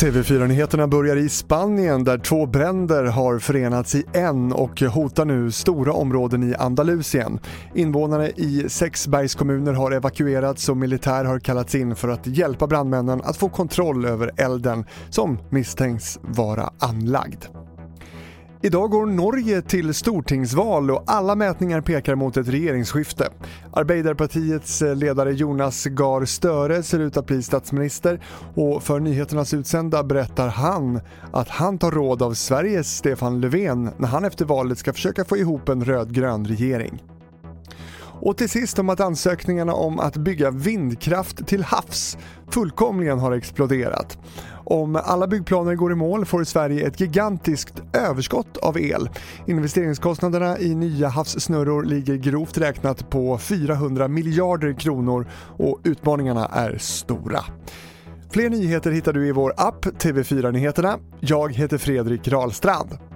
TV4-nyheterna börjar i Spanien där två bränder har förenats i en och hotar nu stora områden i Andalusien. Invånare i sex bergskommuner har evakuerats och militär har kallats in för att hjälpa brandmännen att få kontroll över elden som misstänks vara anlagd. Idag går Norge till stortingsval och alla mätningar pekar mot ett regeringsskifte. Arbeiderpartiets eh, ledare Jonas Gahr Støre ser ut att bli statsminister och för nyheternas utsända berättar han att han tar råd av Sveriges Stefan Löfven när han efter valet ska försöka få ihop en rödgrön regering. Och till sist om att ansökningarna om att bygga vindkraft till havs fullkomligen har exploderat. Om alla byggplaner går i mål får Sverige ett gigantiskt överskott av el. Investeringskostnaderna i nya havssnurror ligger grovt räknat på 400 miljarder kronor och utmaningarna är stora. Fler nyheter hittar du i vår app TV4 Nyheterna. Jag heter Fredrik Rahlstrand.